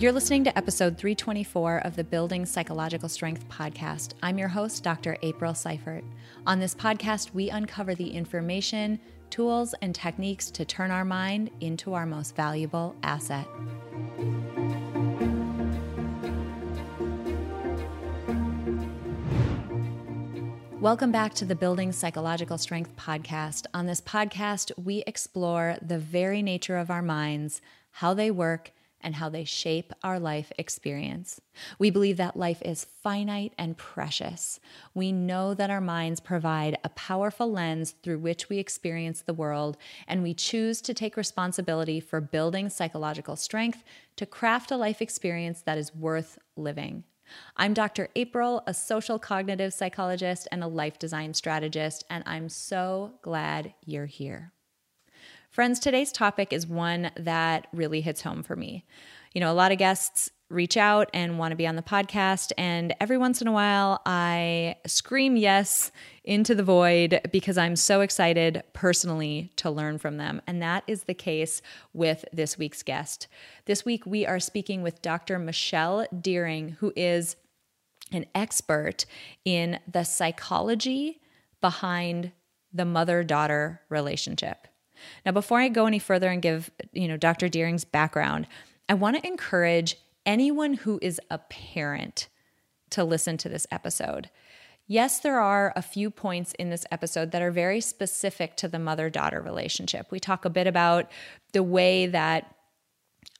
You're listening to episode 324 of the Building Psychological Strength podcast. I'm your host, Dr. April Seifert. On this podcast, we uncover the information, tools, and techniques to turn our mind into our most valuable asset. Welcome back to the Building Psychological Strength podcast. On this podcast, we explore the very nature of our minds, how they work, and how they shape our life experience. We believe that life is finite and precious. We know that our minds provide a powerful lens through which we experience the world, and we choose to take responsibility for building psychological strength to craft a life experience that is worth living. I'm Dr. April, a social cognitive psychologist and a life design strategist, and I'm so glad you're here. Friends, today's topic is one that really hits home for me. You know, a lot of guests reach out and want to be on the podcast. And every once in a while, I scream yes into the void because I'm so excited personally to learn from them. And that is the case with this week's guest. This week, we are speaking with Dr. Michelle Deering, who is an expert in the psychology behind the mother daughter relationship. Now, before I go any further and give, you know, Dr. Deering's background, I want to encourage anyone who is a parent to listen to this episode. Yes, there are a few points in this episode that are very specific to the mother daughter relationship. We talk a bit about the way that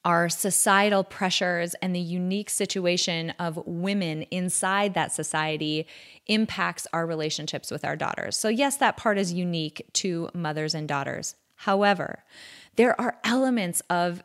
our societal pressures and the unique situation of women inside that society impacts our relationships with our daughters. So, yes, that part is unique to mothers and daughters. However, there are elements of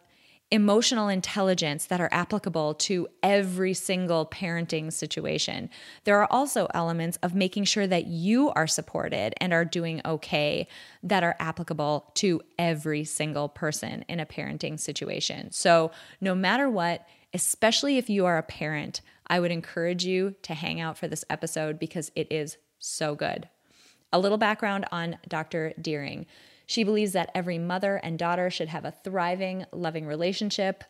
emotional intelligence that are applicable to every single parenting situation. There are also elements of making sure that you are supported and are doing okay that are applicable to every single person in a parenting situation. So, no matter what, especially if you are a parent, I would encourage you to hang out for this episode because it is so good. A little background on Dr. Deering. She believes that every mother and daughter should have a thriving, loving relationship.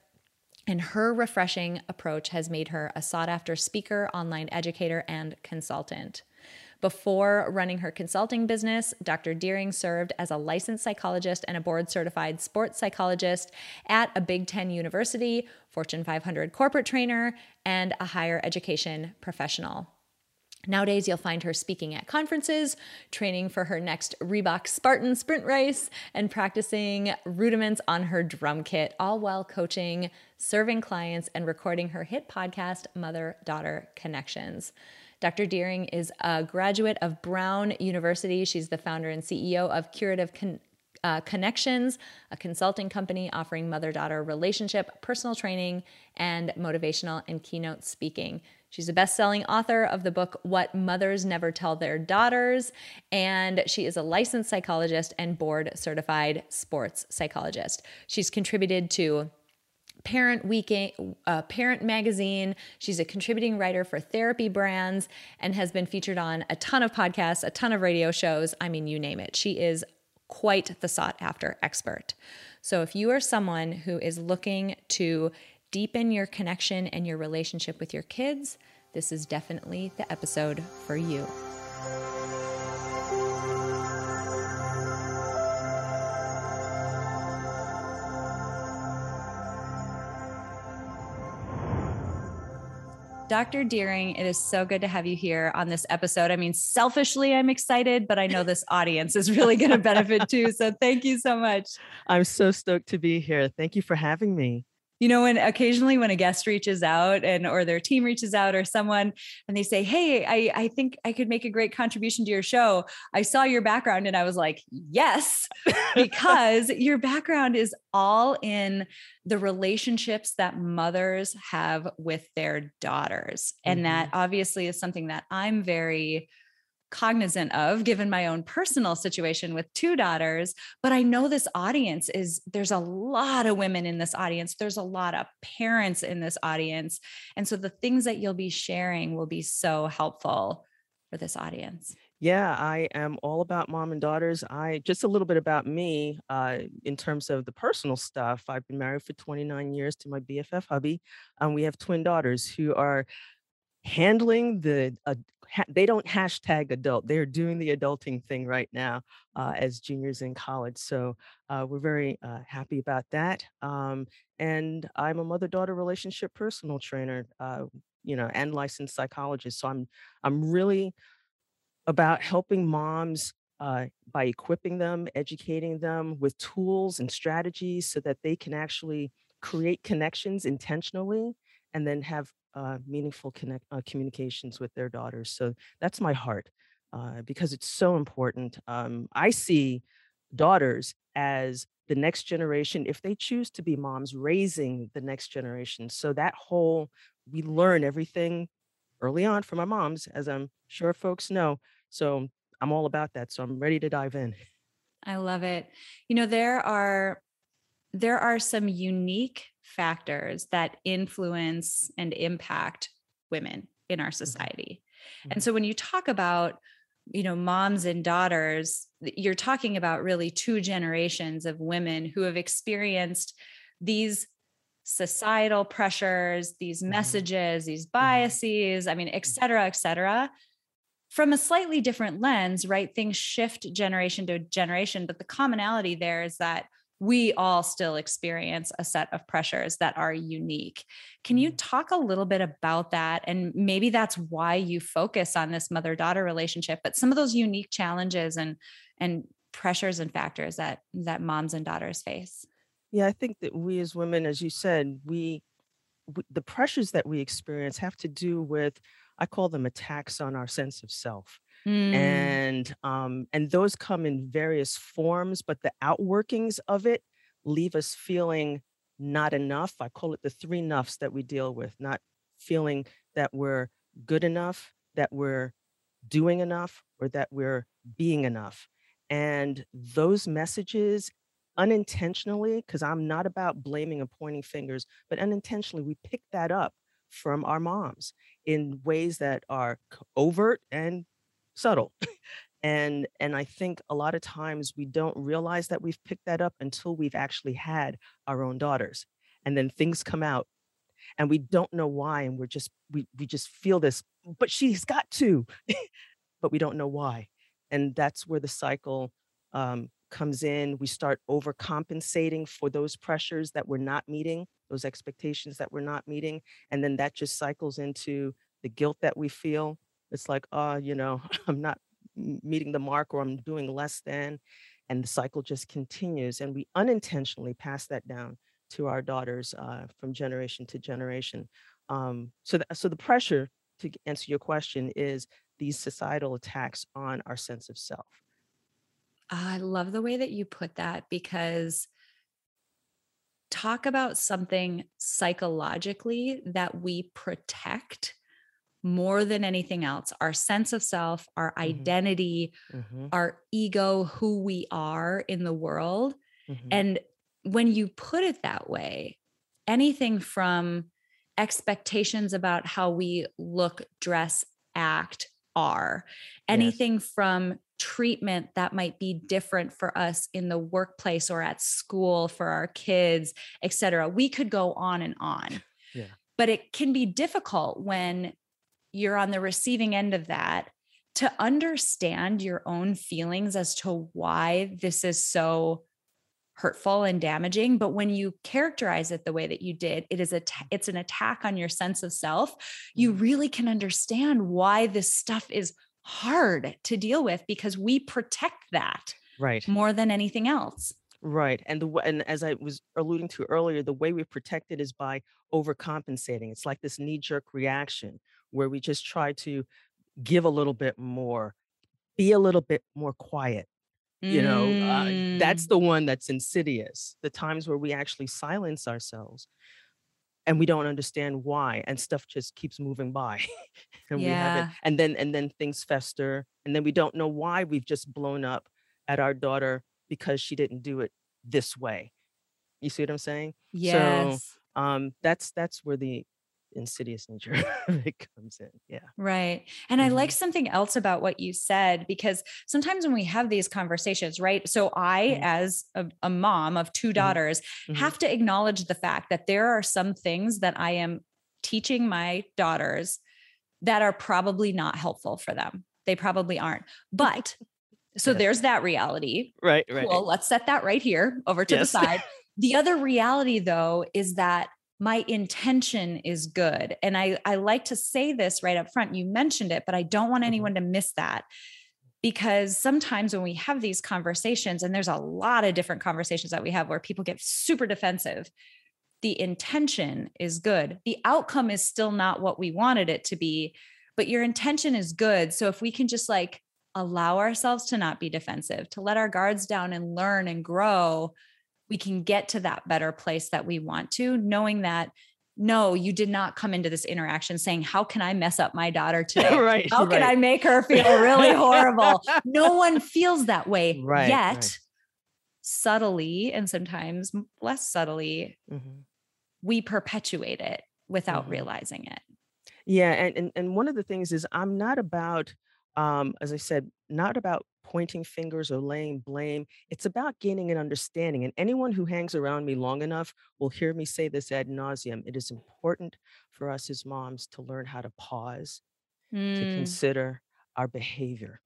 And her refreshing approach has made her a sought after speaker, online educator, and consultant. Before running her consulting business, Dr. Deering served as a licensed psychologist and a board certified sports psychologist at a Big Ten university, Fortune 500 corporate trainer, and a higher education professional. Nowadays, you'll find her speaking at conferences, training for her next Reebok Spartan sprint race, and practicing rudiments on her drum kit, all while coaching, serving clients, and recording her hit podcast, Mother Daughter Connections. Dr. Deering is a graduate of Brown University. She's the founder and CEO of Curative Con- uh, Connections, a consulting company offering mother daughter relationship, personal training, and motivational and keynote speaking. She's a best selling author of the book What Mothers Never Tell Their Daughters, and she is a licensed psychologist and board certified sports psychologist. She's contributed to Parent Week, uh, Parent Magazine. She's a contributing writer for therapy brands and has been featured on a ton of podcasts, a ton of radio shows. I mean, you name it. She is quite the sought after expert. So if you are someone who is looking to deepen your connection and your relationship with your kids, this is definitely the episode for you. Dr. Deering, it is so good to have you here on this episode. I mean, selfishly, I'm excited, but I know this audience is really going to benefit too. So thank you so much. I'm so stoked to be here. Thank you for having me you know when occasionally when a guest reaches out and or their team reaches out or someone and they say hey i i think i could make a great contribution to your show i saw your background and i was like yes because your background is all in the relationships that mothers have with their daughters and mm-hmm. that obviously is something that i'm very cognizant of given my own personal situation with two daughters but i know this audience is there's a lot of women in this audience there's a lot of parents in this audience and so the things that you'll be sharing will be so helpful for this audience Yeah, I am all about mom and daughters. I just a little bit about me uh, in terms of the personal stuff. I've been married for 29 years to my BFF hubby, and we have twin daughters who are handling the uh, they don't hashtag adult they're doing the adulting thing right now uh, as juniors in college so uh, we're very uh, happy about that um, and i'm a mother-daughter relationship personal trainer uh, you know and licensed psychologist so i'm i'm really about helping moms uh, by equipping them, educating them with tools and strategies so that they can actually create connections intentionally and then have uh, meaningful connect, uh, communications with their daughters. So that's my heart uh, because it's so important. Um, I see daughters as the next generation, if they choose to be moms, raising the next generation. So that whole, we learn everything early on from our moms, as I'm sure folks know. So I'm all about that. So I'm ready to dive in. I love it. You know, there are there are some unique factors that influence and impact women in our mm-hmm. society. Mm-hmm. And so when you talk about you know moms and daughters you're talking about really two generations of women who have experienced these societal pressures these mm-hmm. messages these mm-hmm. biases i mean et cetera et cetera from a slightly different lens, right? Things shift generation to generation, but the commonality there is that we all still experience a set of pressures that are unique. Can you mm-hmm. talk a little bit about that? And maybe that's why you focus on this mother daughter relationship, but some of those unique challenges and, and pressures and factors that, that moms and daughters face. Yeah, I think that we as women, as you said, we, we the pressures that we experience have to do with I call them attacks on our sense of self. Mm. And um, and those come in various forms, but the outworkings of it leave us feeling not enough. I call it the three nuffs that we deal with, not feeling that we're good enough, that we're doing enough, or that we're being enough. And those messages unintentionally, because I'm not about blaming and pointing fingers, but unintentionally, we pick that up from our moms in ways that are overt and subtle. and and I think a lot of times we don't realize that we've picked that up until we've actually had our own daughters. And then things come out and we don't know why and we're just we we just feel this but she's got to but we don't know why and that's where the cycle um, comes in we start overcompensating for those pressures that we're not meeting those expectations that we're not meeting and then that just cycles into the guilt that we feel it's like oh you know i'm not meeting the mark or i'm doing less than and the cycle just continues and we unintentionally pass that down to our daughters uh, from generation to generation. Um, so, so the pressure to answer your question is these societal attacks on our sense of self. I love the way that you put that because talk about something psychologically that we protect more than anything else our sense of self, our mm-hmm. identity, mm-hmm. our ego, who we are in the world. Mm-hmm. And when you put it that way, anything from expectations about how we look, dress, act, are, anything yes. from treatment that might be different for us in the workplace or at school for our kids, et cetera. We could go on and on. Yeah. But it can be difficult when you're on the receiving end of that to understand your own feelings as to why this is so hurtful and damaging but when you characterize it the way that you did it is a t- it's an attack on your sense of self you mm-hmm. really can understand why this stuff is hard to deal with because we protect that right. more than anything else. Right and the and as i was alluding to earlier the way we protect it is by overcompensating. It's like this knee jerk reaction where we just try to give a little bit more be a little bit more quiet you know uh, that's mm. the one that's insidious the times where we actually silence ourselves and we don't understand why and stuff just keeps moving by and yeah. we haven't and then and then things fester and then we don't know why we've just blown up at our daughter because she didn't do it this way you see what i'm saying yes so um that's that's where the insidious nature that comes in. Yeah. Right. And mm-hmm. I like something else about what you said because sometimes when we have these conversations, right? So I, mm-hmm. as a, a, mom of two mm-hmm. daughters, mm-hmm. have to acknowledge the fact that there are some things that I am teaching my daughters that are probably not helpful for them. They probably aren't. But so yes. there's that reality. Right, right. Well, let's set that right here over to yes. the side. The other reality though is that my intention is good. And I, I like to say this right up front. You mentioned it, but I don't want mm-hmm. anyone to miss that because sometimes when we have these conversations, and there's a lot of different conversations that we have where people get super defensive, the intention is good. The outcome is still not what we wanted it to be, but your intention is good. So if we can just like allow ourselves to not be defensive, to let our guards down and learn and grow, we can get to that better place that we want to, knowing that no, you did not come into this interaction saying, How can I mess up my daughter today? right. How can I make her feel really horrible? no one feels that way right, yet. Right. Subtly and sometimes less subtly, mm-hmm. we perpetuate it without mm-hmm. realizing it. Yeah. And, and and one of the things is I'm not about um, as I said, not about pointing fingers or laying blame. It's about gaining an understanding. And anyone who hangs around me long enough will hear me say this ad nauseum. It is important for us as moms to learn how to pause, mm. to consider our behavior.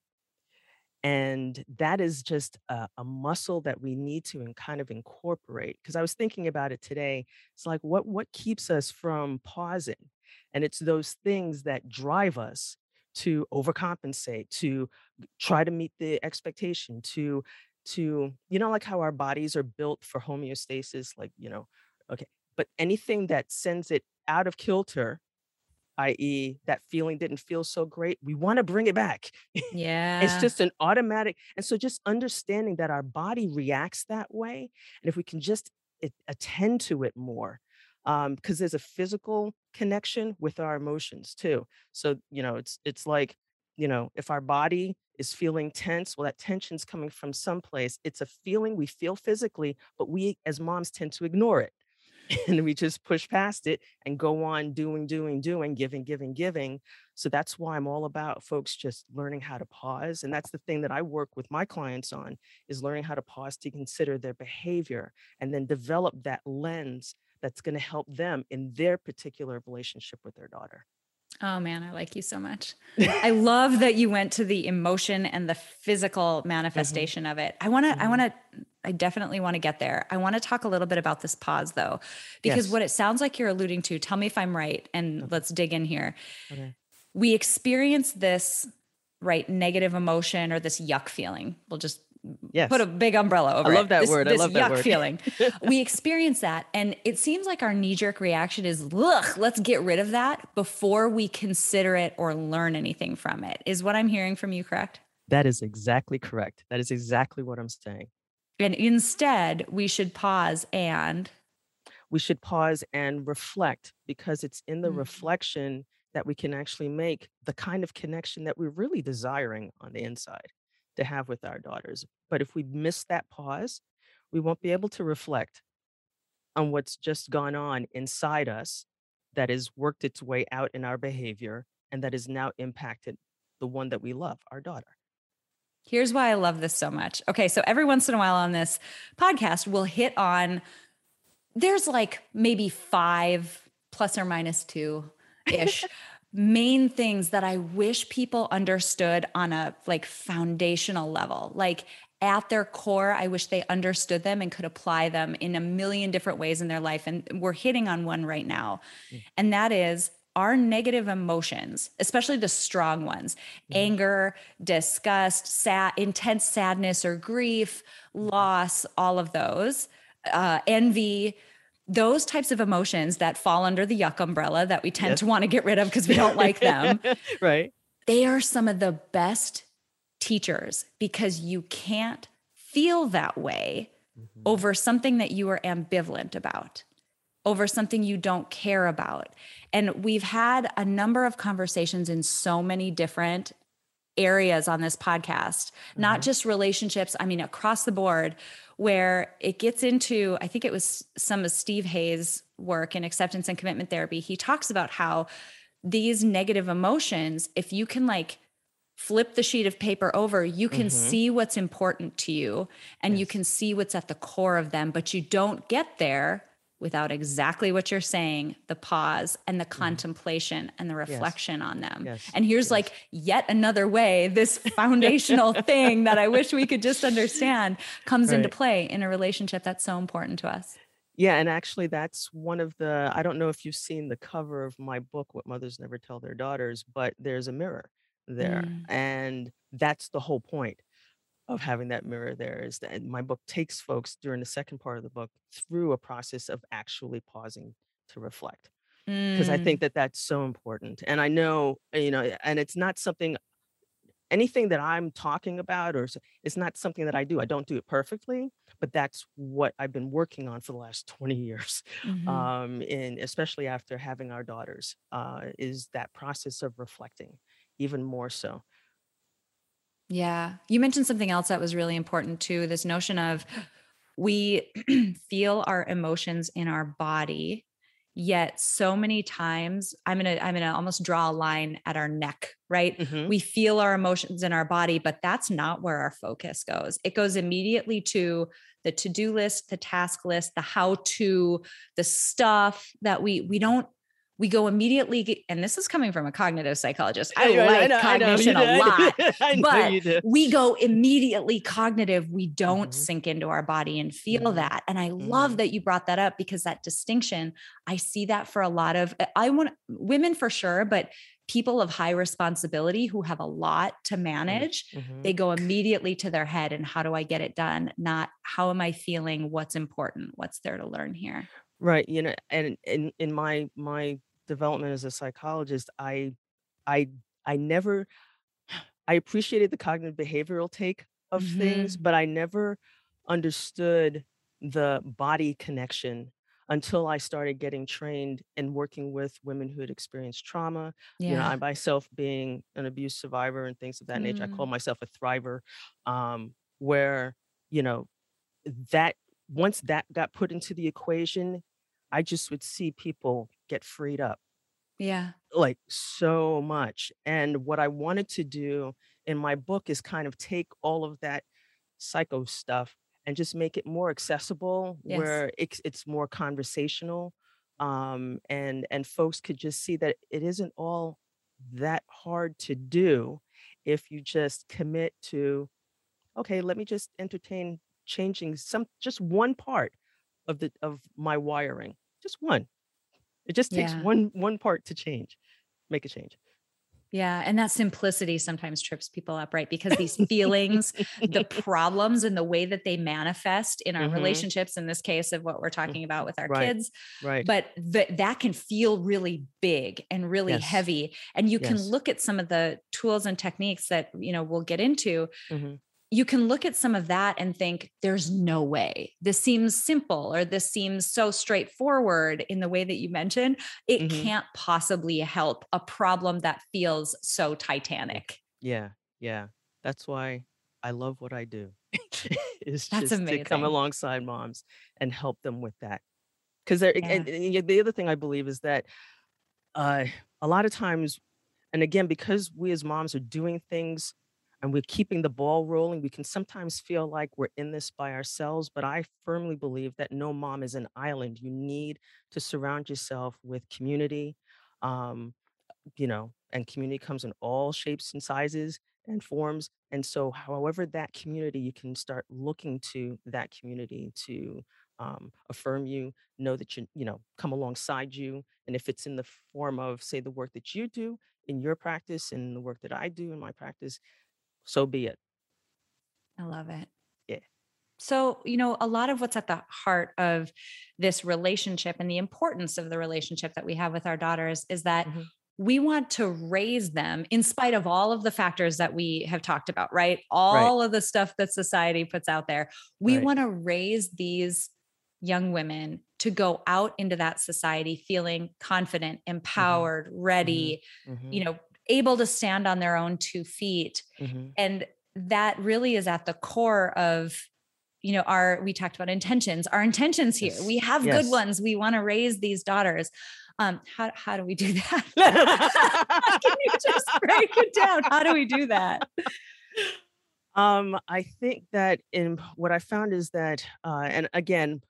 And that is just a, a muscle that we need to in kind of incorporate. Because I was thinking about it today. It's like what what keeps us from pausing? And it's those things that drive us to overcompensate, to try to meet the expectation, to to you know like how our bodies are built for homeostasis like you know okay but anything that sends it out of kilter i.e that feeling didn't feel so great we want to bring it back. Yeah. it's just an automatic and so just understanding that our body reacts that way and if we can just it, attend to it more because um, there's a physical connection with our emotions too. So you know, it's it's like you know, if our body is feeling tense, well, that tension's coming from someplace. It's a feeling we feel physically, but we as moms tend to ignore it. And we just push past it and go on doing, doing, doing, giving, giving, giving. So that's why I'm all about folks just learning how to pause. And that's the thing that I work with my clients on is learning how to pause to consider their behavior and then develop that lens that's going to help them in their particular relationship with their daughter. Oh man, I like you so much. I love that you went to the emotion and the physical mm-hmm. manifestation mm-hmm. of it. I want to, mm-hmm. I want to, I definitely want to get there. I want to talk a little bit about this pause though, because yes. what it sounds like you're alluding to, tell me if I'm right and okay. let's dig in here. Okay. We experience this right negative emotion or this yuck feeling. We'll just yes. put a big umbrella over I love that this, word. I love that word. feeling. we experience that. And it seems like our knee jerk reaction is, look, let's get rid of that before we consider it or learn anything from it. Is what I'm hearing from you correct? That is exactly correct. That is exactly what I'm saying. And instead, we should pause and we should pause and reflect because it's in the mm-hmm. reflection that we can actually make the kind of connection that we're really desiring on the inside to have with our daughters. But if we miss that pause, we won't be able to reflect on what's just gone on inside us that has worked its way out in our behavior and that has now impacted the one that we love, our daughter. Here's why I love this so much. Okay, so every once in a while on this podcast, we'll hit on there's like maybe five plus or minus two ish main things that I wish people understood on a like foundational level. Like at their core, I wish they understood them and could apply them in a million different ways in their life. And we're hitting on one right now. Mm. And that is our negative emotions, especially the strong ones mm. anger, disgust, sad, intense sadness or grief, loss, all of those, uh, envy, those types of emotions that fall under the yuck umbrella that we tend yes. to want to get rid of because we don't like them. right. They are some of the best teachers because you can't feel that way mm-hmm. over something that you are ambivalent about, over something you don't care about. And we've had a number of conversations in so many different areas on this podcast, mm-hmm. not just relationships, I mean, across the board, where it gets into, I think it was some of Steve Hayes' work in acceptance and commitment therapy, he talks about how these negative emotions, if you can like flip the sheet of paper over, you can mm-hmm. see what's important to you and yes. you can see what's at the core of them, but you don't get there without exactly what you're saying the pause and the mm-hmm. contemplation and the reflection yes. on them. Yes. And here's yes. like yet another way this foundational thing that I wish we could just understand comes right. into play in a relationship that's so important to us. Yeah, and actually that's one of the I don't know if you've seen the cover of my book What Mothers Never Tell Their Daughters, but there's a mirror there. Mm. And that's the whole point of having that mirror there is that my book takes folks during the second part of the book through a process of actually pausing to reflect because mm. i think that that's so important and i know you know and it's not something anything that i'm talking about or it's not something that i do i don't do it perfectly but that's what i've been working on for the last 20 years mm-hmm. um and especially after having our daughters uh is that process of reflecting even more so yeah. You mentioned something else that was really important too this notion of we feel our emotions in our body yet so many times i'm gonna i'm gonna almost draw a line at our neck right mm-hmm. we feel our emotions in our body but that's not where our focus goes it goes immediately to the to-do list the task list the how to the stuff that we we don't we go immediately and this is coming from a cognitive psychologist i, I like I know, cognition I a lot but we go immediately cognitive we don't mm-hmm. sink into our body and feel mm-hmm. that and i mm-hmm. love that you brought that up because that distinction i see that for a lot of i want women for sure but people of high responsibility who have a lot to mm-hmm. manage mm-hmm. they go immediately to their head and how do i get it done not how am i feeling what's important what's there to learn here right you know and in in my my development as a psychologist, I I I never I appreciated the cognitive behavioral take of mm-hmm. things, but I never understood the body connection until I started getting trained and working with women who had experienced trauma. Yeah. You know, I myself being an abuse survivor and things of that mm. nature, I call mm. myself a thriver, um, where, you know, that once that got put into the equation, I just would see people get freed up. Yeah. Like so much. And what I wanted to do in my book is kind of take all of that psycho stuff and just make it more accessible yes. where it's, it's more conversational um, and and folks could just see that it isn't all that hard to do if you just commit to okay let me just entertain changing some just one part of the of my wiring just one it just takes yeah. one one part to change make a change yeah. And that simplicity sometimes trips people up, right? Because these feelings, the problems, and the way that they manifest in our mm-hmm. relationships, in this case of what we're talking about with our right. kids, right? But that that can feel really big and really yes. heavy. And you yes. can look at some of the tools and techniques that, you know, we'll get into. Mm-hmm you can look at some of that and think, there's no way. This seems simple or this seems so straightforward in the way that you mentioned. It mm-hmm. can't possibly help a problem that feels so titanic. Yeah. Yeah. That's why I love what I do. is That's just amazing. to come alongside moms and help them with that. Because yeah. and, and the other thing I believe is that uh, a lot of times, and again, because we as moms are doing things and we're keeping the ball rolling, we can sometimes feel like we're in this by ourselves. But I firmly believe that no mom is an island. You need to surround yourself with community, um, you know, and community comes in all shapes and sizes and forms. And so, however, that community, you can start looking to that community to um, affirm you, know that you, you know, come alongside you. And if it's in the form of, say, the work that you do in your practice and the work that I do in my practice, so be it. I love it. Yeah. So, you know, a lot of what's at the heart of this relationship and the importance of the relationship that we have with our daughters is that mm-hmm. we want to raise them in spite of all of the factors that we have talked about, right? All right. of the stuff that society puts out there. We right. want to raise these young women to go out into that society feeling confident, mm-hmm. empowered, mm-hmm. ready, mm-hmm. you know, able to stand on their own two feet. Mm-hmm. And that really is at the core of this relationship that we have with our daughters is that we want to raise them in spite of all of the factors that we have talked about, right? All of the stuff that society puts out there. you know our we talked about intentions our intentions here yes. we have yes. good ones we want to raise these daughters um how, how do we do that can you just break it down how do we do that um i think that in what i found is that uh and again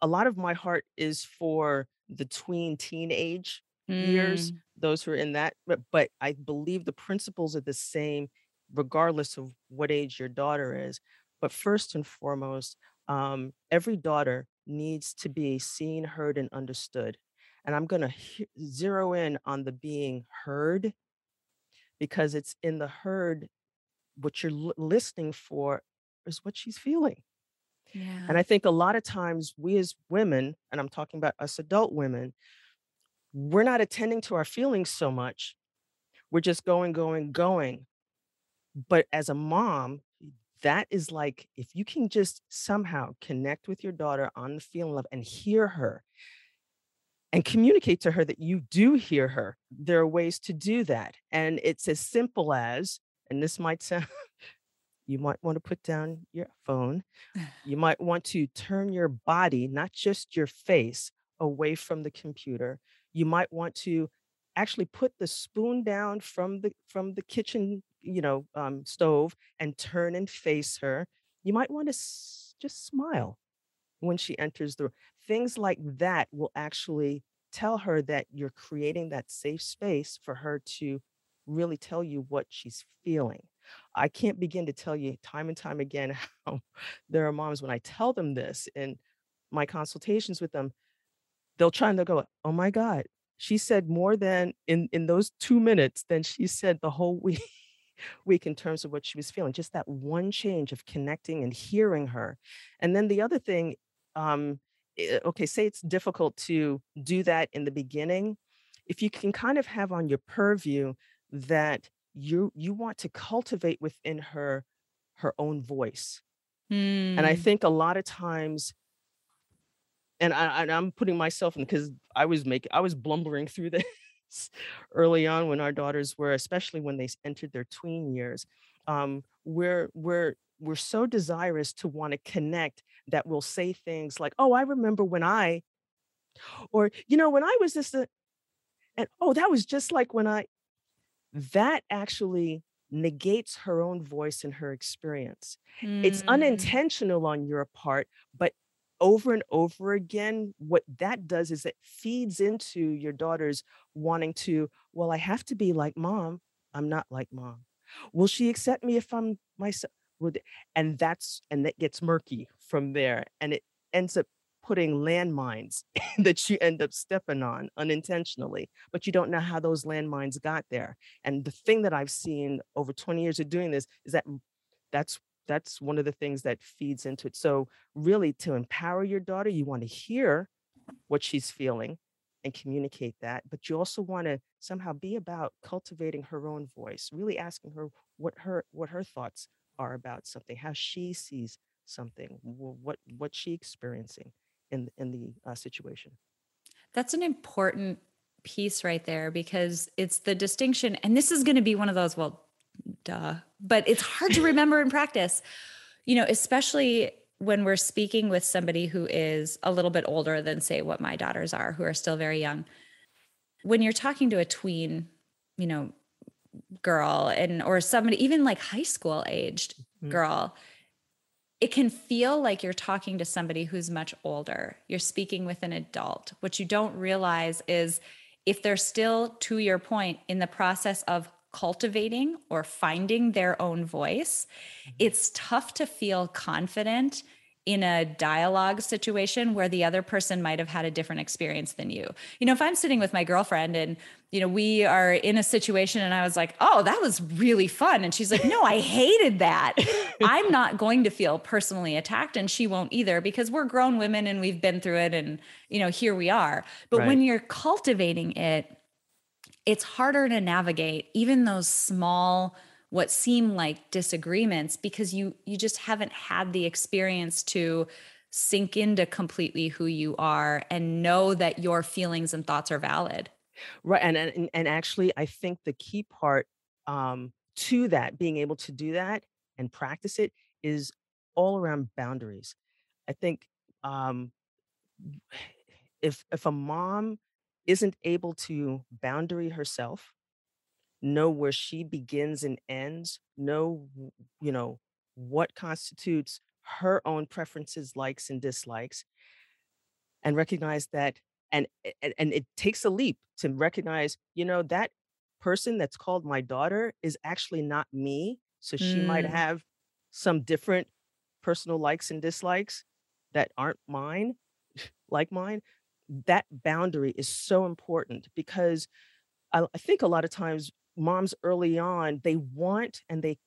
a lot of my heart is for the tween teenage mm. years those who are in that but, but i believe the principles are the same regardless of what age your daughter is but first and foremost, um, every daughter needs to be seen, heard, and understood. And I'm going to he- zero in on the being heard because it's in the heard, what you're l- listening for is what she's feeling. Yeah. And I think a lot of times we as women, and I'm talking about us adult women, we're not attending to our feelings so much. We're just going, going, going. But as a mom, that is like if you can just somehow connect with your daughter on the feeling of and hear her and communicate to her that you do hear her there are ways to do that and it's as simple as and this might sound you might want to put down your phone you might want to turn your body not just your face away from the computer you might want to actually put the spoon down from the from the kitchen you know, um, stove and turn and face her. You might want to s- just smile when she enters the room. Things like that will actually tell her that you're creating that safe space for her to really tell you what she's feeling. I can't begin to tell you time and time again how there are moms when I tell them this in my consultations with them, they'll try and they'll go, "Oh my God, she said more than in in those two minutes than she said the whole week." week in terms of what she was feeling. Just that one change of connecting and hearing her. And then the other thing, um, eh, okay, say it's difficult to do that in the beginning. If you can kind of have on your purview that you you want to cultivate within her her own voice. And I hmm. think a lot of times and I, am putting myself in because I was making, I was blumbering through this early on when our daughters were, especially when they entered their tween years. Um, we're we're we're so desirous to want to connect that we'll say things like, "Oh, I remember when I," or you know, when I was this, uh, and oh, that was just like when I. That actually negates her own voice and her experience. Mm. It's unintentional on your part, but over and over again, what that does is it feeds into your daughter's wanting to, well, I have to be like mom. I'm not like mom. Will she accept me if I'm myself? And that's, and that gets murky from there. And it ends up putting landmines that you end up stepping on unintentionally, but you don't know how those landmines got there. And the thing that I've seen over 20 years of doing this is that that's that's one of the things that feeds into it. So really to empower your daughter, you want to hear what she's feeling and communicate that, but you also want to somehow be about cultivating her own voice, really asking her what her what her thoughts are about something, how she sees something, what what she experiencing in in the uh, situation. That's an important piece right there because it's the distinction and this is going to be one of those well duh. But it's hard to remember in practice, you know, especially when we're speaking with somebody who is a little bit older than, say, what my daughters are, who are still very young. When you're talking to a tween, you know, girl and or somebody even like high school aged mm-hmm. girl it can feel like you're talking to somebody who's much older you're speaking with an adult what you don't realize is if they're still to your point in the process of cultivating or finding their own voice, mm-hmm. it's tough to feel confident in a dialogue situation where the other person might have had a different experience than you. You know, if I'm sitting with my girlfriend and, you know, we are in a situation and I was like, oh, that was really fun. And she's like, no, I hated that. I'm not going to feel personally attacked and she won't either because we're grown women and we've been through it and, you know, here we are. But right. when you're cultivating it, it's harder to navigate even those small what seem like disagreements because you you just haven't had the experience to sink into completely who you are and know that your feelings and thoughts are valid right and and, and actually i think the key part um, to that being able to do that and practice it is all around boundaries. I think um, if if a mom isn't able to boundary herself, know where she begins and ends, know you know what constitutes her own preferences, likes and dislikes, and recognize that and and, and it takes a leap to recognize, you know, that person that's called my daughter is actually not me. So she might Mm. have some different personal likes and dislikes that aren't mine, like mine. That boundary is so important because I, I think a lot of times moms early on they want and they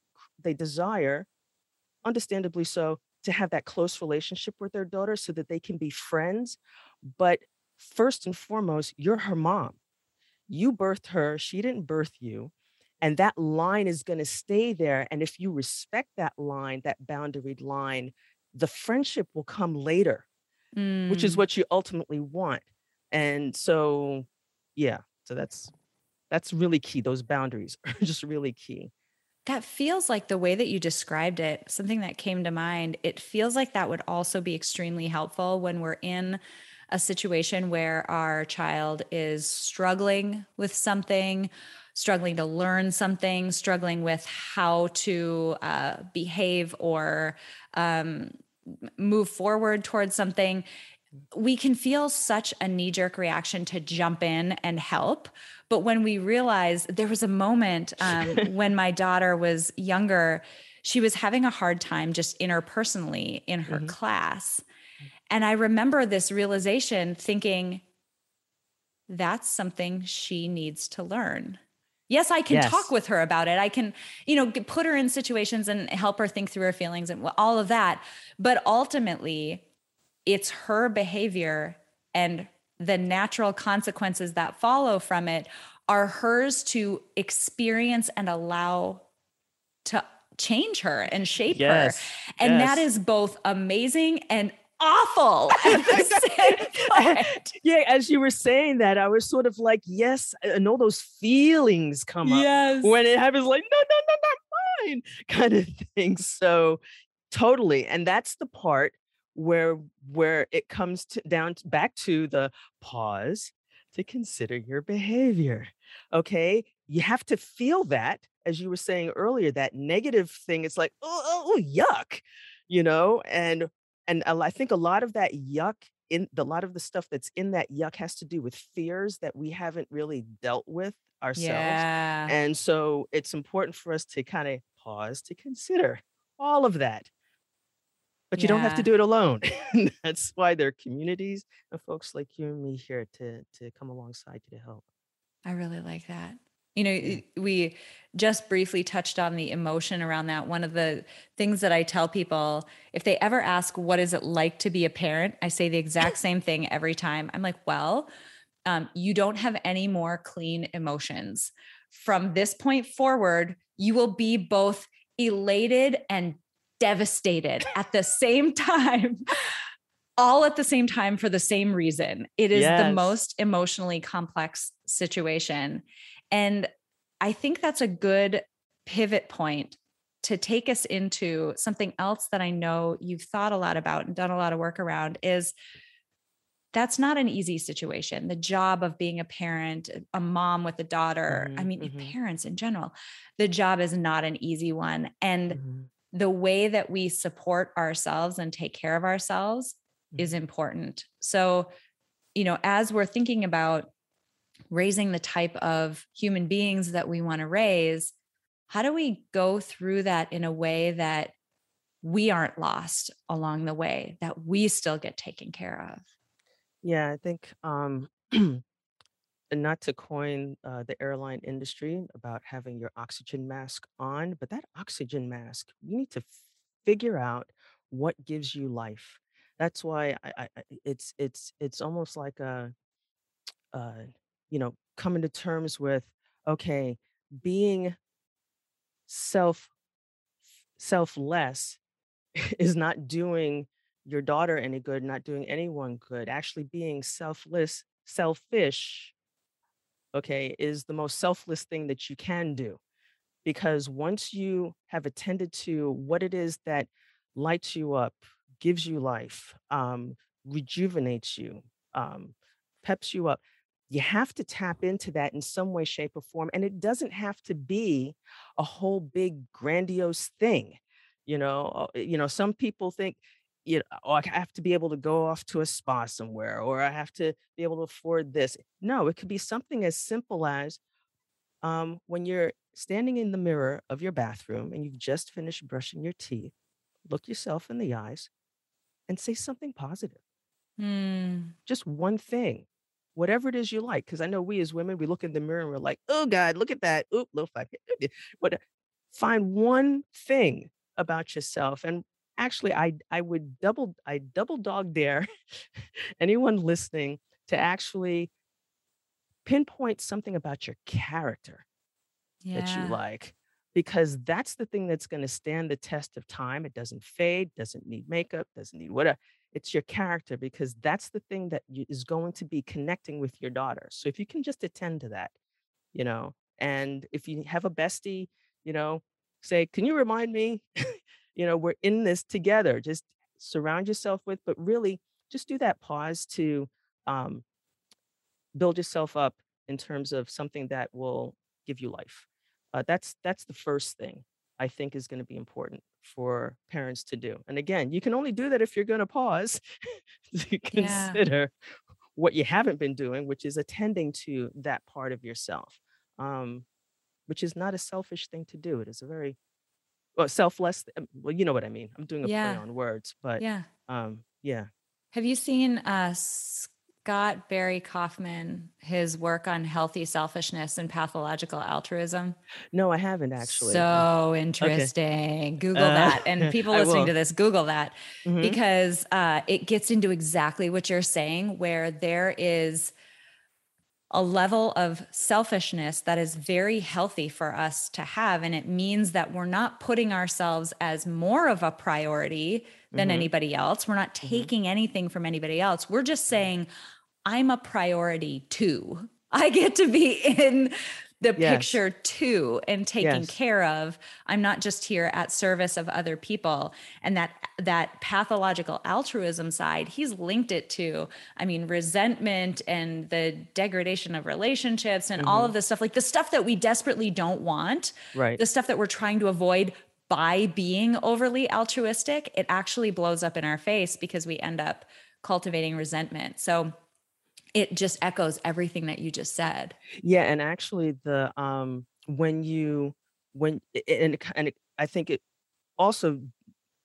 they desire understandably so, to have that close relationship with their daughter so that they can be friends. But first and foremost, you're her mom. You birthed her, she didn't birth you. And that line is going to stay there. And if you respect that line, that boundaried line, the friendship will come later, which is Mm. what you ultimately want. And so, yeah, so that's that's really key. Those boundaries are just really key. That feels like the way that you described it, something that came to mind. It feels like that would also be extremely helpful when we're in a situation where our child is struggling with something, struggling to learn something, struggling with how to uh, behave or um, move forward towards something. We can feel such a knee jerk reaction to jump in and help. But when we realize there was a moment um, when my daughter was younger, she was having a hard time just interpersonally in her Mhm. class. And I remember this realization thinking, that's something she needs to learn. Yes, I can talk with her about it. I can, you know, put her in situations and help her think through her feelings and all of that. But ultimately, it's her behavior and the natural consequences that follow from it are hers to experience and allow to change her and shape her. Yes. And that yes. is both amazing and awful at the same time. yeah, as you were saying that, I was sort of like, yes, and all those feelings come up Yes. when it happens, like, no, no, no, not mine, kind of thing. So totally. And that's the part where where it comes to down to, back to the pause to consider your behavior. Okay. You have to feel that, as you were saying earlier, that negative thing. It's like, oh, oh, oh, yuck, you know, and and I think a lot of that yuck in the lot of the stuff that's in that yuck has to do with fears that we haven't really dealt with ourselves. Yeah. And so it's important for us to kind of pause to consider all of that. But you don't have to do it alone. That's why there are communities and folks like you and me here to to come alongside you to help. I really like that. You know, Yeah. we just briefly touched on the emotion around that. One of the things that I tell people, if they ever ask, what is it like to be a parent? I say the exact same thing every time. I'm like, well, um, you don't have any more clean emotions. From this point forward, you will be both elated and devastated at the same time, all at the same time for the same reason. It is the most emotionally complex situation. And I think that's a good pivot point to take us into something else that I know you've thought a lot about and done a lot of work around is that's not an easy situation. The job of being a parent, a mom with a daughter, I Mhm, mean, mhm, parents in general, the job is not an easy one. And mhm, the way that we support ourselves and take care of ourselves is mhm. important. So, you know, as we're thinking about raising the type of human beings that we want to raise, how do we go through that in a way that we aren't lost along the way, that we still get taken care of? Yeah, I think um not to coin uh, the airline industry about having your oxygen mask on, but that oxygen mask, you need to f- figure out what gives you life. That's why I, I, it's it's it's almost like a, uh, you know, coming to terms with okay, being self selfless is not doing your daughter any good, not doing anyone good. Actually, being selfless, selfish okay, is the most selfless thing that you can do. Because once you have attended to what it is that lights you up, gives you life, um, rejuvenates you, um, peps you up. You have to tap into that in some way, shape, or form. And it doesn't have to be a whole big grandiose thing. You know, uh, you know, some people think, you know, oh, I have to be able to go off to a spa somewhere, or I have to be able to afford this. No, it could be something as simple as um, when you're standing in the mirror of your bathroom and you've just finished brushing your teeth, look yourself in the eyes and say something positive. Mm. Just one thing, whatever it is you like. Because I know we as women, we look in the mirror and we're like, oh God, look at that. Oop, low five. But uh, find one thing about yourself. And actually, I I would double, I double dog dare anyone listening to actually pinpoint something about your character that you like because that's the thing that's going to stand the test of time. It doesn't fade, doesn't need makeup, doesn't need whatever. It's your character because that's the thing that you, is going to be connecting with your daughter. So if you can just attend to that, you know, and if you have a bestie, you know, say, "Can you remind me?" you know, we're in this together. Just surround yourself with, but really just do that pause to um, build yourself up in terms of something that will give you life. Uh, that's that's the first thing I think is going to be important for parents to do. And again, you can only do that if you're going to pause to Yeah. consider what you haven't been doing, which is attending to that part of yourself, um, which is not a selfish thing to do. It is a very well selfless. um, Well, you know what I mean. I'm doing a play on words, but Yeah. um, yeah. Have you seen uh, Scott Barry Kaufman, his work on healthy selfishness and pathological altruism? No, I haven't actually. So Okay. interesting. Google Uh, that. And people listening to this, Google that Mhm. because uh, it gets into exactly what you're saying, where there is a level of selfishness that is very healthy for us to have. And it means that we're not putting ourselves as more of a priority than Mhm. anybody else. We're not Mhm. taking anything from anybody else. We're just saying, I'm a priority too. I get to be in the Yes. picture too and taken Yes. care of. I'm not just here at service of other people. And that that pathological altruism side, he's linked it to, I mean, resentment and the degradation of relationships and all Mhm. of this stuff, like the stuff that we desperately don't want, Right. the stuff that we're trying to avoid by being overly altruistic, it actually blows up in our face because we end up cultivating resentment. So it just echoes everything that you just said. Yeah, and actually the um when you when and and I think it also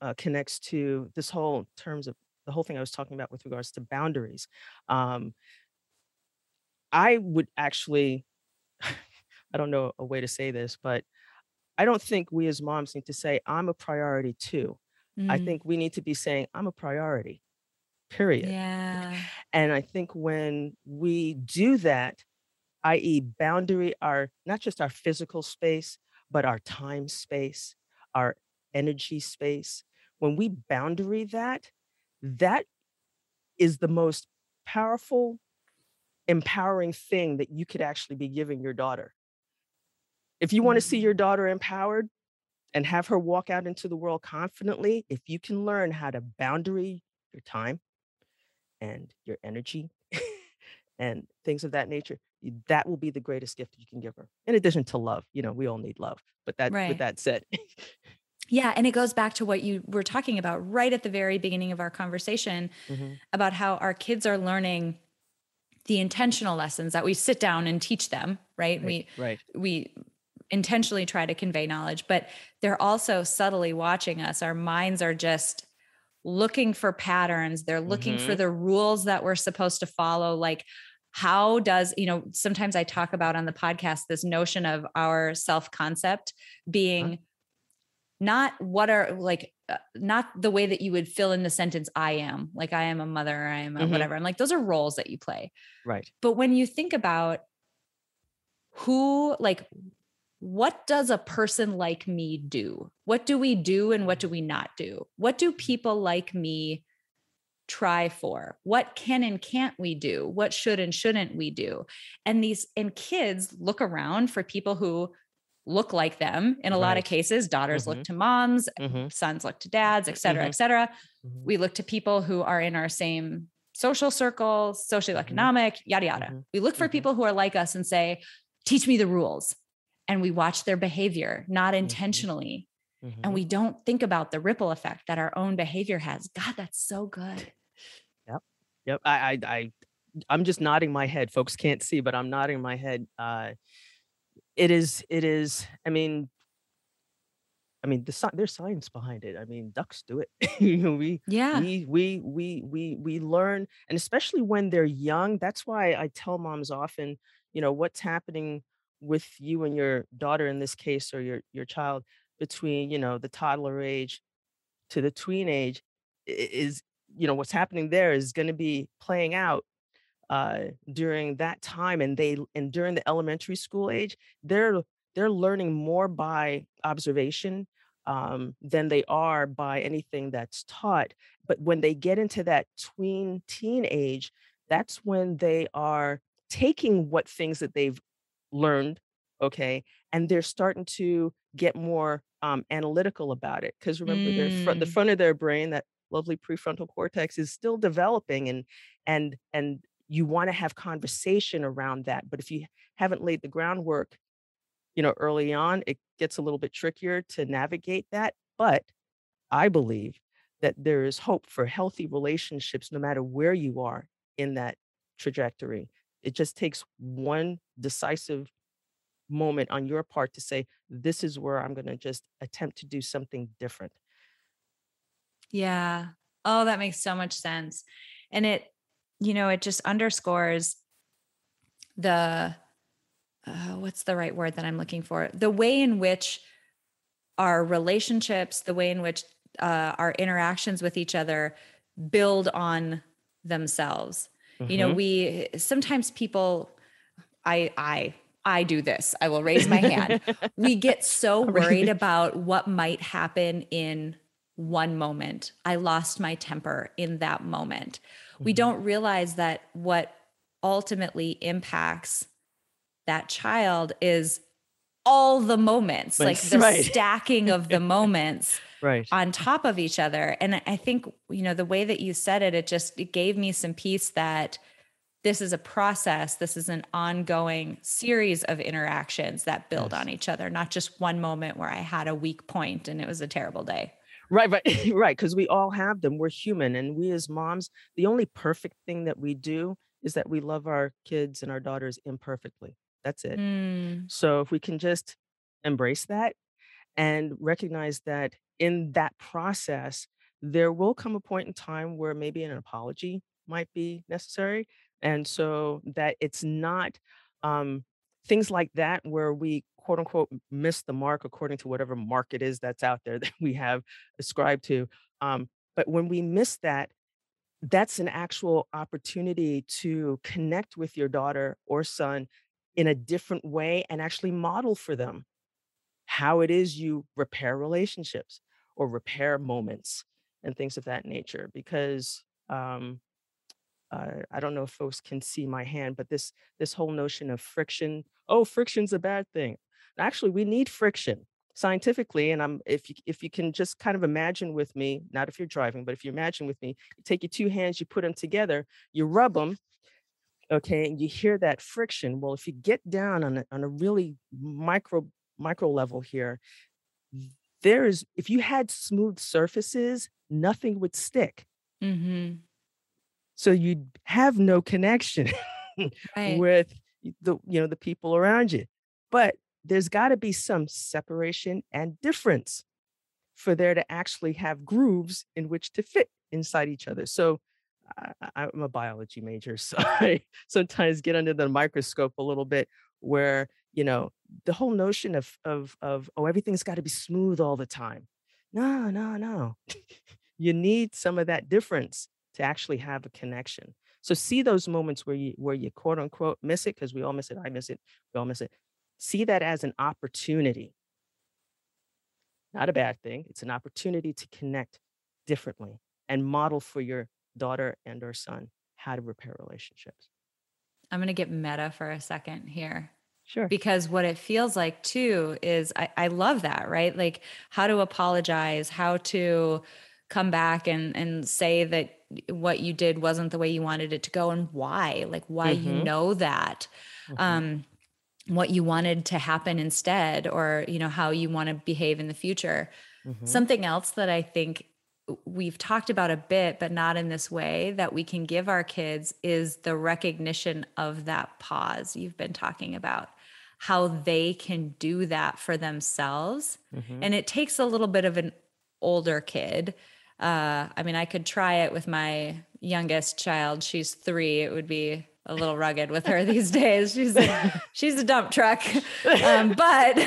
uh, connects to this whole terms of the whole thing I was talking about with regards to boundaries. Um, I would actually, I don't know a way to say this, but I don't think we as moms need to say I'm a priority too. I Mm, think we need to be saying I'm a priority. Period. yeah. And I think when we do that, i.e., boundary our not just our physical space, but our time space, our energy space, when we boundary that, that is the most powerful, empowering thing that you could actually be giving your daughter. If you want to see your Mm. daughter empowered and have her walk out into the world confidently, if you can learn how to boundary your time and your energy and things of that nature that will be the greatest gift you can give her. In addition to love, you know, we all need love. But that, with that said, Yeah. And it goes back to what you were talking about right at the very beginning of our conversation Mhm. about how our kids are learning the intentional lessons that we sit down and teach them, right? right, We right, we intentionally try to convey knowledge, but they're also subtly watching us. Our minds are just looking for patterns. They're looking for Mhm. the rules that we're supposed to follow. Like, how does, you know, sometimes I talk about on the podcast this notion of our self concept being not what are like, uh, not the way that you would fill in the sentence, I am, like, I am a mother, I am a Mhm. whatever. I'm like, those are roles that you play. right. But when you think about who, like, what does a person like me do? What do we do and what do we not do? What do people like me try for? What can and can't we do? What should and shouldn't we do? And these and kids look around for people who look like them in a lot of cases daughters look Mhm. to moms Mhm. sons look to dads et cetera, Mhm. et cetera Mhm. we look to people who are in our same social circle socioeconomic yada yada Mhm. we look for people who are like us and say teach me the rules and we watch their behavior not Mm-hmm. intentionally Mhm. and we don't think about the ripple effect that our own behavior has god that's so good Yep. I, I, I, I'm just nodding my head. Folks can't see, but I'm nodding my head. Uh, it is, it is. I mean, I mean, the there's science behind it. I mean, ducks do it. you know, we, yeah we, we, we, we, we learn, and especially when they're young. That's why I tell moms often, you know, what's happening with you and your daughter in this case, or your your child between, you know, the toddler age to the tween age is you know what's happening there is going to be playing out uh during that time and they and during the elementary school age they're they're learning more by observation um than they are by anything that's taught. But when they get into that tween teen age that's when they are taking what things that they've learned okay and they're starting to get more um, analytical about it because remember their front the Mm. front of their brain that lovely prefrontal cortex is still developing and and and you want to have conversation around that but if you haven't laid the groundwork you know early on it gets a little bit trickier to navigate that but i believe that there is hope for healthy relationships no matter where you are in that trajectory it just takes one decisive moment on your part to say this is where i'm going to just attempt to do something different Yeah. Oh, that makes so much sense. And it, you know, it just underscores the, uh, what's the right word that I'm looking for? The way in which our relationships, the way in which uh, our interactions with each other build on themselves. You know, Mhm. we sometimes people, I, I, I do this. I will raise my hand. we get so worried about what might happen in one moment. I lost my temper in that moment. We Mhm. don't realize that what ultimately impacts that child is all the moments, like the right. stacking of the moments right on top of each other. And I think, you know, the way that you said it, it just it gave me some peace that this is a process, this is an ongoing series of interactions that build Yes. on each other, not just one moment where I had a weak point and it was a terrible day. Right, right, right. Because we all have them. We're human. And we as moms, the only perfect thing that we do is that we love our kids and our daughters imperfectly. That's it. Mm, So if we can just embrace that and recognize that in that process, there will come a point in time where maybe an apology might be necessary. And so that it's not um, things like that where we quote unquote miss the mark according to whatever mark it is that's out there that we have ascribed to. Um, but when we miss that, that's an actual opportunity to connect with your daughter or son in a different way and actually model for them how it is you repair relationships or repair moments and things of that nature because um uh, I don't know if folks can see my hand, but this this whole notion of friction, oh, friction's a bad thing. Actually, we need friction scientifically, and I'm if you if you can just kind of imagine with me, not if you're driving, but if you imagine with me, you take your two hands, you put them together, you rub them, okay, and you hear that friction. Well, if you get down on a, on a really micro micro level here, there is if you had smooth surfaces, nothing would stick. mhm, So you'd have no connection Right. with the you know the people around you. But there's got to be some separation and difference for there to actually have grooves in which to fit inside each other. So I, I- I'm a biology major, so I sometimes get under the microscope a little bit where you know the whole notion of of of oh everything's got to be smooth all the time. No, no, no. you need some of that difference to actually have a connection. So see those moments where you where you quote unquote miss it because we all miss it. I miss it. We all miss it. See that as an opportunity, not a bad thing. It's an opportunity to connect differently and model for your daughter and or son how to repair relationships. I'm going to get meta for a second here. Sure. Because what it feels like too is I, I love that, right? Like how to apologize, how to come back and and say that what you did wasn't the way you wanted it to go and why like why mm-hmm. you know that mm-hmm. um what you wanted to happen instead or you know how you want to behave in the future mm-hmm. something else that i think we've talked about a bit but not in this way that we can give our kids is the recognition of that pause you've been talking about how they can do that for themselves mm-hmm. and it takes a little bit of an older kid uh, I mean, I could try it with my youngest child. She's three. It would be a little rugged with her these days. She's a, she's a dump truck. Um, but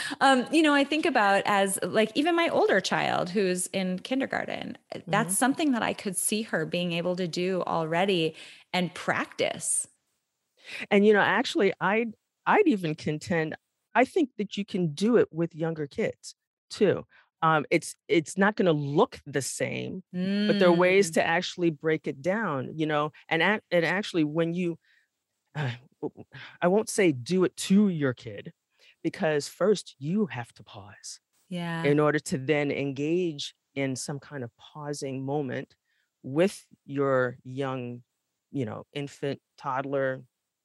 um, you know, I think about as like even my older child who's in kindergarten. That's mm-hmm. something that I could see her being able to do already and practice. And you know, actually, I'd I'd even contend. I think that you can do it with younger kids too um, it's it's not going to look the same, mm. but there are ways mm. to actually break it down, you know. And and actually, when you, uh, I won't say do it to your kid, because first you have to pause, yeah, in order to then engage in some kind of pausing moment with your young, you know, infant, toddler,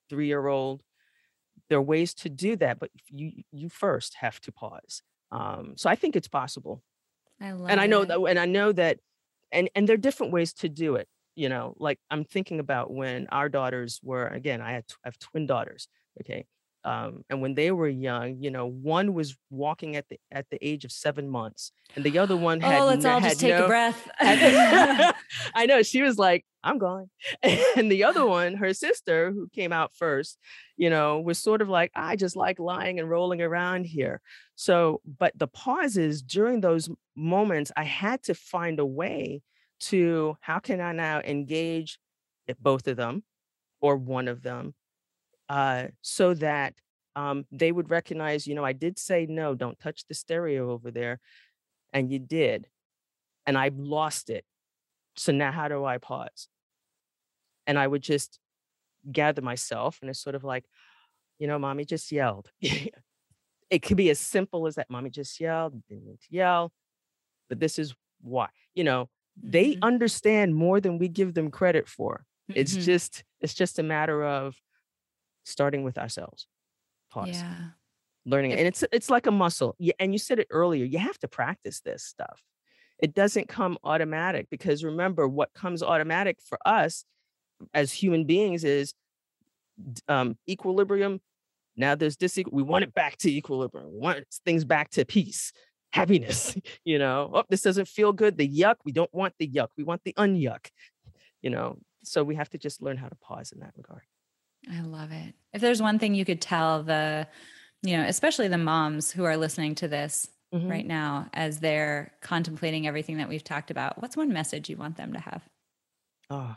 three year old. There are ways to do that, but you you first have to pause um, so I think it's possible. I love and I know it. that, and I know that, and and there are different ways to do it. You know, like I'm thinking about when our daughters were again. I had I have twin daughters. Okay, um, and when they were young, you know, one was walking at the at the age of seven months, and the other one had. Oh, let's all just take no, a breath. I know she was like, "I'm going," and the other one, her sister, who came out first, you know, was sort of like, "I just like lying and rolling around here." So, but the pauses during those moments, I had to find a way to how can I now engage both of them or one of them uh, so that um, they would recognize, you know, I did say no, don't touch the stereo over there, and you did, and I lost it. So now, how do I pause? And I would just gather myself, and it's sort of like, you know, mommy just yelled. it could be as simple as that. Mommy just yelled, didn't mean to yell, but this is why. You know, they mm-hmm. understand more than we give them credit for. It's mm-hmm. just, it's just a matter of starting with ourselves. Pause. Yeah. Learning. And it's it's like a muscle. Yeah, and you said it earlier, you have to practice this stuff. It doesn't come automatic because remember what comes automatic for us as human beings is um, equilibrium. Now there's this. We want it back to equilibrium. We want things back to peace, happiness. You know, oh, this doesn't feel good. The yuck. We don't want the yuck. We want the unyuck. You know, so we have to just learn how to pause in that regard. I love it. If there's one thing you could tell the, you know, especially the moms who are listening to this mm-hmm. right now as they're contemplating everything that we've talked about, what's one message you want them to have? Oh,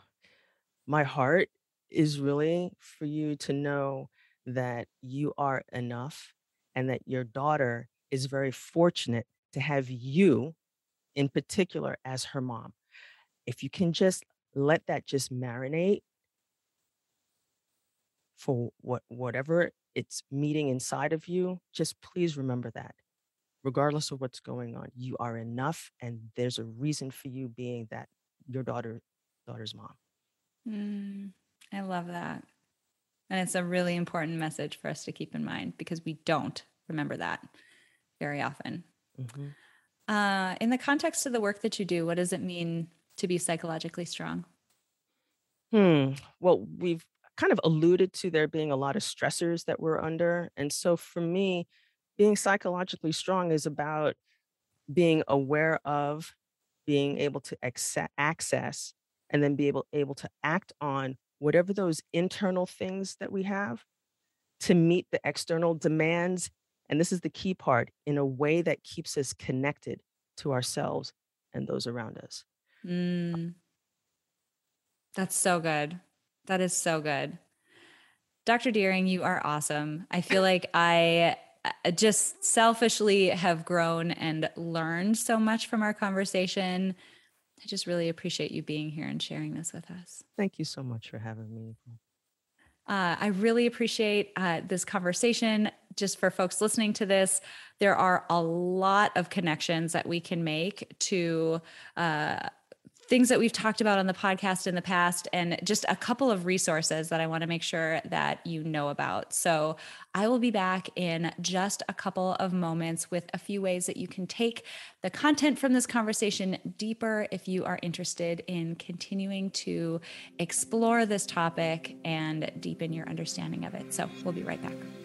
my heart is really for you to know that you are enough and that your daughter is very fortunate to have you in particular as her mom. If you can just let that just marinate for what whatever it's meeting inside of you, just please remember that. Regardless of what's going on, you are enough and there's a reason for you being that your daughter daughter's mom. Mm, I love that. And it's a really important message for us to keep in mind because we don't remember that very often. Mm-hmm. Uh, in the context of the work that you do, what does it mean to be psychologically strong? Hmm. Well, we've kind of alluded to there being a lot of stressors that we're under. And so for me, being psychologically strong is about being aware of, being able to access, and then be able, able to act on whatever those internal things that we have to meet the external demands. And this is the key part in a way that keeps us connected to ourselves and those around us. Mm. That's so good. That is so good. Dr. Deering, you are awesome. I feel like I uh, just selfishly have grown and learned so much from our conversation. I just really appreciate you being here and sharing this with us. Thank you so much for having me. Uh, I really appreciate uh, this conversation. Just for folks listening to this, there are a lot of connections that we can make to uh, things that we've talked about on the podcast in the past and just a couple of resources that I want to make sure that you know about. So, I will be back in just a couple of moments with a few ways that you can take the content from this conversation deeper if you are interested in continuing to explore this topic and deepen your understanding of it. So, we'll be right back.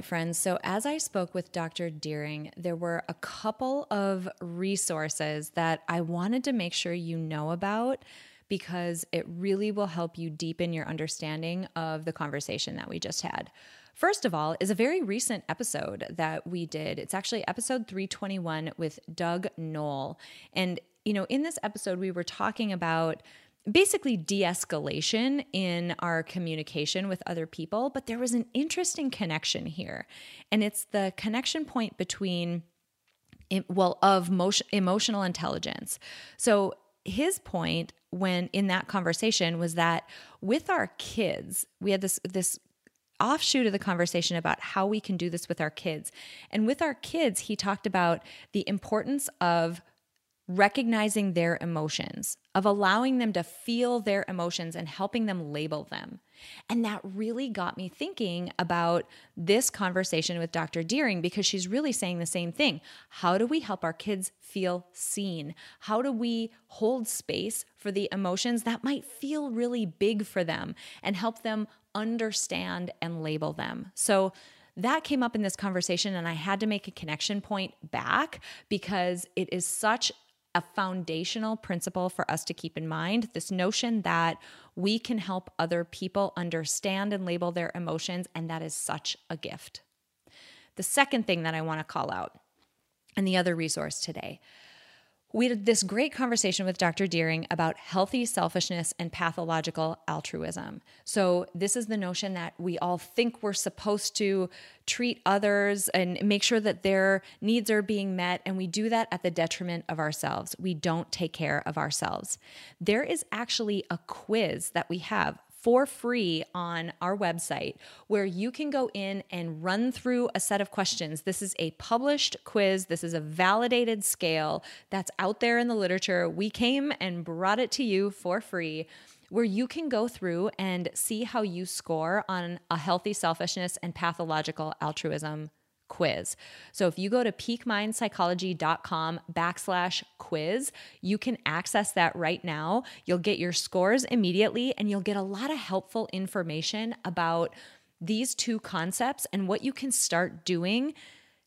Right, friends. So, as I spoke with Dr. Deering, there were a couple of resources that I wanted to make sure you know about because it really will help you deepen your understanding of the conversation that we just had. First of all, is a very recent episode that we did. It's actually episode 321 with Doug Noll. And, you know, in this episode, we were talking about basically de escalation in our communication with other people. But there was an interesting connection here. And it's the connection point between, well, of motion, emotional intelligence. So his point when in that conversation was that with our kids, we had this, this offshoot of the conversation about how we can do this with our kids. And with our kids, he talked about the importance of recognizing their emotions, of allowing them to feel their emotions and helping them label them. And that really got me thinking about this conversation with Dr. Deering because she's really saying the same thing. How do we help our kids feel seen? How do we hold space for the emotions that might feel really big for them and help them understand and label them? So, that came up in this conversation, and I had to make a connection point back because it is such a foundational principle for us to keep in mind this notion that we can help other people understand and label their emotions, and that is such a gift. The second thing that I want to call out, and the other resource today, we had this great conversation with Dr. Deering about healthy selfishness and pathological altruism. So, this is the notion that we all think we're supposed to treat others and make sure that their needs are being met, and we do that at the detriment of ourselves. We don't take care of ourselves. There is actually a quiz that we have for free on our website where you can go in and run through a set of questions. This is a published quiz, this is a validated scale that's out there in the literature. We came and brought it to you for free. Where you can go through and see how you score on a healthy selfishness and pathological altruism quiz. So if you go to peakmindpsychology.com backslash quiz, you can access that right now. You'll get your scores immediately and you'll get a lot of helpful information about these two concepts and what you can start doing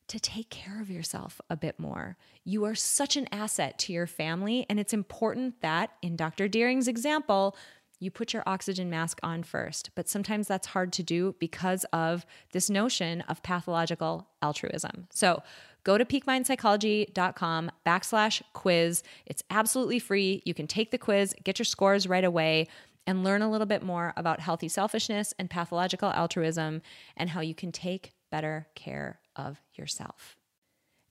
to take care of yourself a bit more. You are such an asset to your family, and it's important that, in Dr. Deering's example, you put your oxygen mask on first. But sometimes that's hard to do because of this notion of pathological altruism. So go to peakmindpsychology.com backslash quiz. It's absolutely free. You can take the quiz, get your scores right away, and learn a little bit more about healthy selfishness and pathological altruism and how you can take better care of yourself.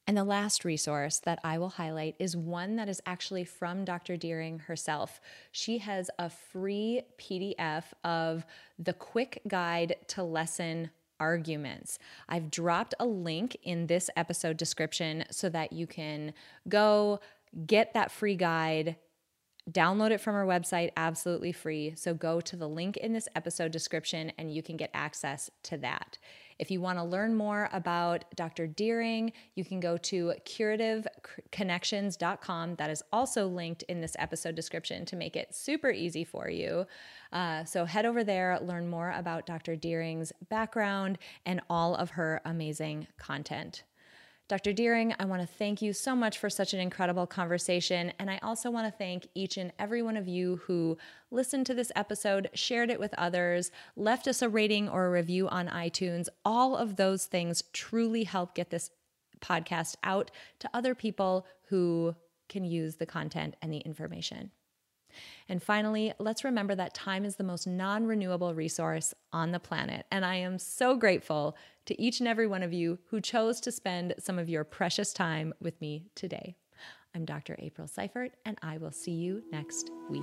And the last resource that I will highlight is one that is actually from Dr. Deering herself. She has a free PDF of the quick guide to lessen arguments. I've dropped a link in this episode description so that you can go get that free guide. Download it from our website absolutely free. So go to the link in this episode description and you can get access to that. If you want to learn more about Dr. Deering, you can go to curativeconnections.com. That is also linked in this episode description to make it super easy for you. Uh, so head over there, learn more about Dr. Deering's background and all of her amazing content. Dr. Deering, I want to thank you so much for such an incredible conversation. And I also want to thank each and every one of you who listened to this episode, shared it with others, left us a rating or a review on iTunes. All of those things truly help get this podcast out to other people who can use the content and the information. And finally, let's remember that time is the most non renewable resource on the planet. And I am so grateful to each and every one of you who chose to spend some of your precious time with me today. I'm Dr. April Seifert, and I will see you next week.